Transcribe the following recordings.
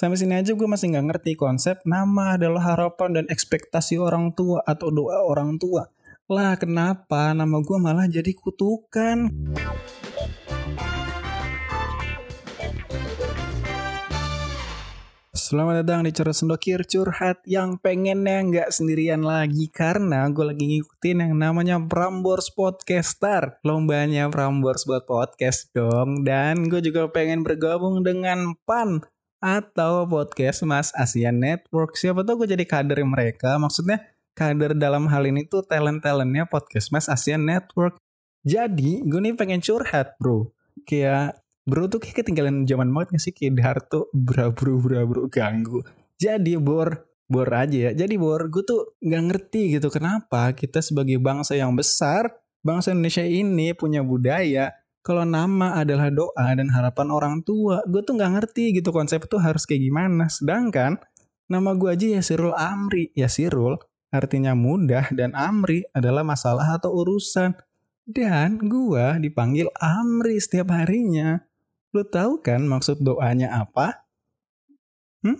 Sampai sini aja gue masih nggak ngerti konsep nama adalah harapan dan ekspektasi orang tua atau doa orang tua. Lah kenapa nama gue malah jadi kutukan? Selamat datang di Curhat Sendokir Curhat yang pengennya nggak sendirian lagi karena gue lagi ngikutin yang namanya Prambors Podcaster. Lombanya Prambors buat podcast dong. Dan gue juga pengen bergabung dengan PAN atau podcast Mas Asian Network. Siapa tahu gue jadi kader mereka. Maksudnya kader dalam hal ini tuh talent-talentnya podcast Mas Asian Network. Jadi gue nih pengen curhat bro. Kayak bro tuh kayak ketinggalan zaman banget gak sih? Kayak Darto bra bro bra bro ganggu. Jadi bor bor aja ya. Jadi bor gue tuh nggak ngerti gitu kenapa kita sebagai bangsa yang besar, bangsa Indonesia ini punya budaya kalau nama adalah doa dan harapan orang tua, gue tuh nggak ngerti gitu konsep itu harus kayak gimana. Sedangkan nama gue aja ya Sirul Amri, ya Sirul artinya mudah dan Amri adalah masalah atau urusan. Dan gue dipanggil Amri setiap harinya. Lo tahu kan maksud doanya apa? Hmm?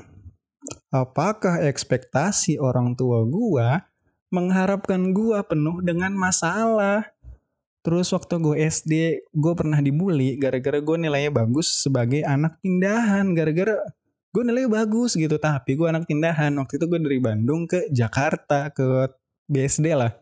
Apakah ekspektasi orang tua gue mengharapkan gue penuh dengan masalah? Terus waktu gue SD, gue pernah dibully gara-gara gue nilainya bagus sebagai anak pindahan. Gara-gara gue nilainya bagus gitu, tapi gue anak pindahan. Waktu itu gue dari Bandung ke Jakarta, ke BSD lah.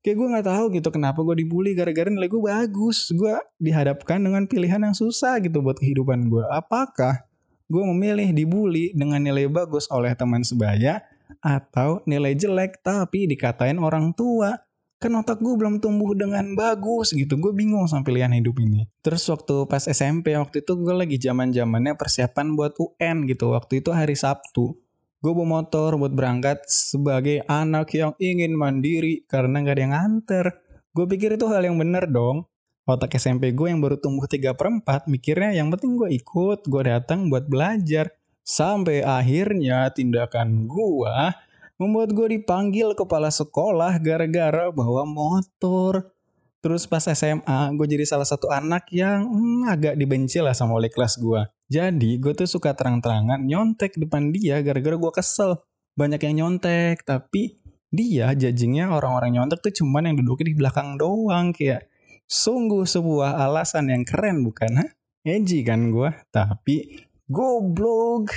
Kayak gue gak tahu gitu kenapa gue dibully gara-gara nilai gue bagus. Gue dihadapkan dengan pilihan yang susah gitu buat kehidupan gue. Apakah gue memilih dibully dengan nilai bagus oleh teman sebaya atau nilai jelek tapi dikatain orang tua? Kan otak gue belum tumbuh dengan bagus gitu. Gue bingung sama pilihan hidup ini. Terus waktu pas SMP waktu itu gue lagi zaman zamannya persiapan buat UN gitu. Waktu itu hari Sabtu gue bawa motor buat berangkat sebagai anak yang ingin mandiri karena gak ada yang nganter. Gue pikir itu hal yang bener dong. Otak SMP gue yang baru tumbuh 3 per 4 mikirnya yang penting gue ikut gue datang buat belajar. Sampai akhirnya tindakan gue membuat gue dipanggil kepala sekolah gara-gara bawa motor. Terus pas SMA, gue jadi salah satu anak yang hmm, agak dibenci lah sama oleh kelas gue. Jadi gue tuh suka terang-terangan nyontek depan dia gara-gara gue kesel. Banyak yang nyontek, tapi dia jajingnya orang-orang nyontek tuh cuman yang duduknya di belakang doang. Kayak sungguh sebuah alasan yang keren bukan? ha? Edgy kan gue, tapi goblok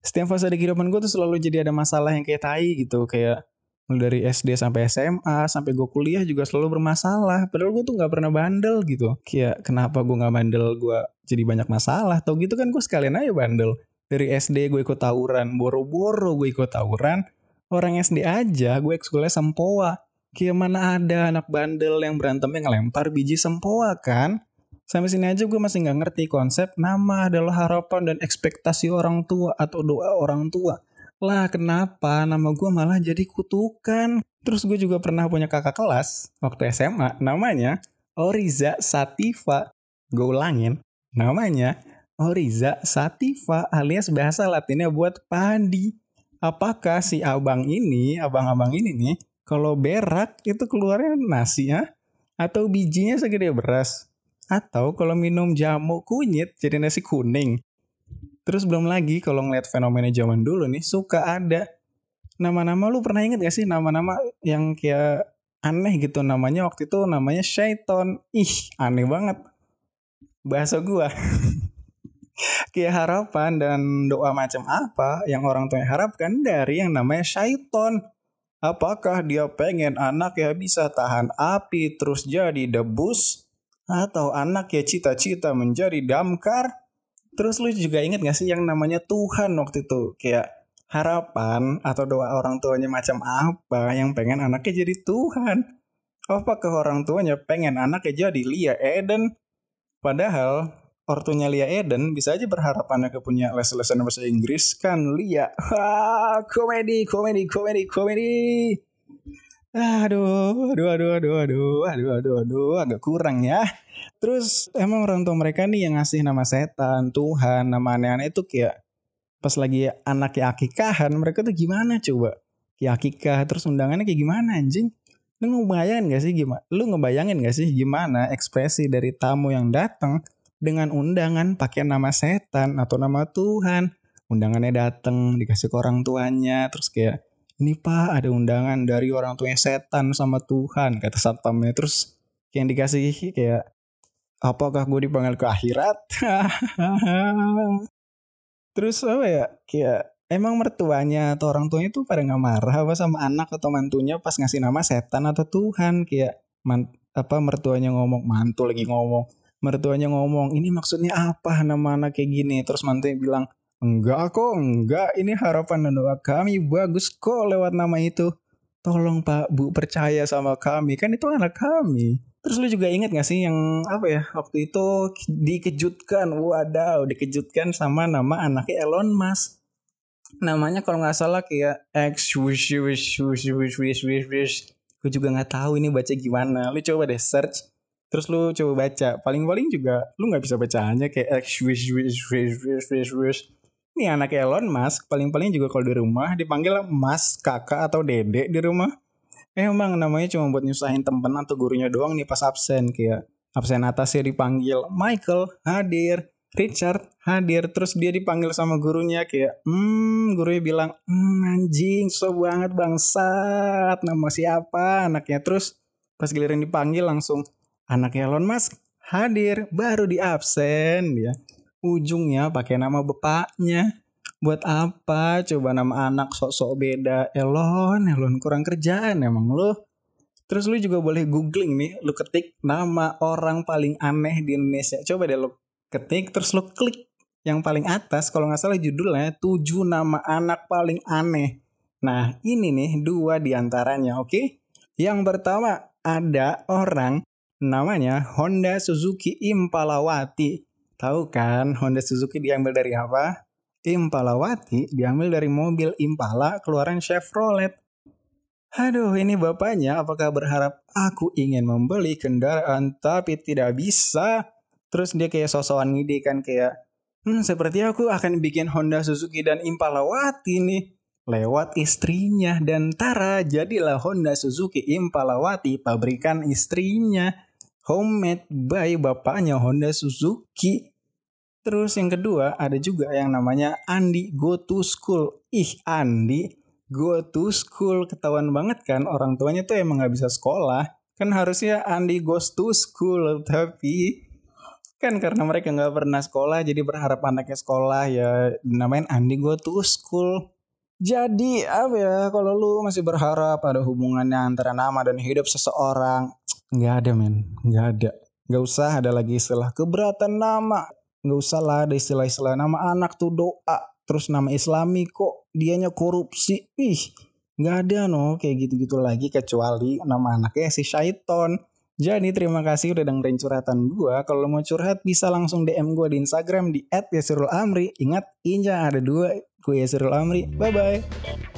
setiap fase di kehidupan gue tuh selalu jadi ada masalah yang kayak tai gitu kayak mulai dari SD sampai SMA sampai gue kuliah juga selalu bermasalah. Padahal gue tuh nggak pernah bandel gitu. Kayak kenapa gue nggak bandel? Gue jadi banyak masalah. Tau gitu kan gue sekalian aja bandel. Dari SD gue ikut tawuran boro-boro gue ikut tawuran orang SD aja gue ekskulnya sempoa. Kayak mana ada anak bandel yang berantemnya ngelempar biji sempoa kan Sampai sini aja gue masih nggak ngerti konsep nama adalah harapan dan ekspektasi orang tua atau doa orang tua. Lah kenapa nama gue malah jadi kutukan? Terus gue juga pernah punya kakak kelas waktu SMA namanya Oriza Sativa. Gue ulangin namanya Oriza Sativa alias bahasa latinnya buat padi. Apakah si abang ini, abang-abang ini nih, kalau berak itu keluarnya nasi ya? Atau bijinya segede beras? Atau kalau minum jamu kunyit jadi nasi kuning. Terus belum lagi kalau ngeliat fenomena zaman dulu nih suka ada nama-nama lu pernah inget gak sih nama-nama yang kayak aneh gitu namanya waktu itu namanya Shaiton. Ih, aneh banget. Bahasa gua. kayak harapan dan doa macam apa yang orang tua harapkan dari yang namanya Shaiton. Apakah dia pengen anak ya bisa tahan api terus jadi debus? Atau anak ya cita-cita menjadi damkar. Terus lu juga inget gak sih yang namanya Tuhan waktu itu? Kayak harapan atau doa orang tuanya macam apa yang pengen anaknya jadi Tuhan. Apakah orang tuanya pengen anaknya jadi Lia Eden? Padahal ortunya Lia Eden bisa aja berharap anaknya punya les-lesan bahasa Inggris kan Lia. Wah, komedi, komedi, komedi, komedi. Aduh, aduh, aduh, aduh, aduh, aduh, aduh, aduh, agak kurang ya. Terus emang orang tua mereka nih yang ngasih nama setan, Tuhan, nama aneh-aneh itu kayak pas lagi anaknya akikahan, mereka tuh gimana coba? Ya akikah, terus undangannya kayak gimana anjing? Lu ngebayangin gak sih gimana? Lu ngebayangin gak sih gimana ekspresi dari tamu yang datang dengan undangan pakai nama setan atau nama Tuhan? undangannya dateng dikasih ke orang tuanya terus kayak ini pak ada undangan dari orang tuanya setan sama Tuhan kata satpamnya. Terus yang dikasih kayak apakah gue dipanggil ke akhirat? Terus apa ya kayak emang mertuanya atau orang tuanya tuh pada nggak marah apa sama anak atau mantunya pas ngasih nama setan atau Tuhan? Kayak man, apa mertuanya ngomong mantu lagi ngomong mertuanya ngomong ini maksudnya apa? Nama anak kayak gini terus mantunya bilang enggak kok enggak ini harapan dan doa kami bagus kok lewat nama itu tolong pak bu percaya sama kami kan itu anak kami Terus lu juga inget gak sih yang apa ya waktu itu dikejutkan, wadaw dikejutkan sama nama anaknya Elon Musk. Namanya kalau nggak salah kayak X wish wish wish wish wish wish wish. Gue juga nggak tahu ini baca gimana. Lu coba deh search. Terus lu coba baca. Paling-paling juga lu nggak bisa bacanya kayak X wish wish wish wish wish wish. Ini anak Elon Musk. Paling-paling juga kalau di rumah dipanggil Mas, kakak atau dedek di rumah. Eh emang namanya cuma buat nyusahin temen atau gurunya doang nih pas absen kayak absen atasnya dipanggil Michael hadir. Richard hadir. Terus dia dipanggil sama gurunya kayak hmm gurunya bilang hmm, anjing so banget bangsat nama siapa anaknya? Terus pas giliran dipanggil langsung anak Elon Musk hadir baru di absen dia ujungnya pakai nama bapaknya. Buat apa? Coba nama anak sok-sok beda. Elon Elon kurang kerjaan emang lo terus lu juga boleh googling nih lu ketik nama orang paling aneh di Indonesia. Coba deh lu ketik terus lu klik yang paling atas. Kalau nggak salah judulnya tujuh nama anak paling aneh. Nah ini nih dua di antaranya oke? Okay? yang pertama ada orang namanya Honda Suzuki Impalawati tahu kan Honda Suzuki diambil dari apa Impalawati diambil dari mobil Impala keluaran Chevrolet. Aduh, ini bapaknya apakah berharap aku ingin membeli kendaraan tapi tidak bisa? Terus dia kayak sosokan ngide kan kayak, hmm seperti aku akan bikin Honda Suzuki dan Impalawati nih. Lewat istrinya dan Tara jadilah Honda Suzuki Impalawati pabrikan istrinya. Homemade by bapaknya Honda Suzuki. Terus yang kedua ada juga yang namanya Andi Go to School. Ih Andi Go to School ketahuan banget kan orang tuanya tuh emang nggak bisa sekolah. Kan harusnya Andi goes to school tapi kan karena mereka nggak pernah sekolah jadi berharap anaknya sekolah ya namain Andi Go to School. Jadi apa ya kalau lu masih berharap ada hubungannya antara nama dan hidup seseorang nggak ada men nggak ada nggak usah ada lagi istilah keberatan nama nggak usah lah ada istilah-istilah nama anak tuh doa terus nama islami kok dianya korupsi ih nggak ada no kayak gitu-gitu lagi kecuali nama anaknya si Syaiton jadi terima kasih udah dengerin curhatan gue. Kalau mau curhat bisa langsung DM gue di Instagram di @yasirul amri. Ingat, inja ada dua. Gue Yasirul Amri. Bye bye.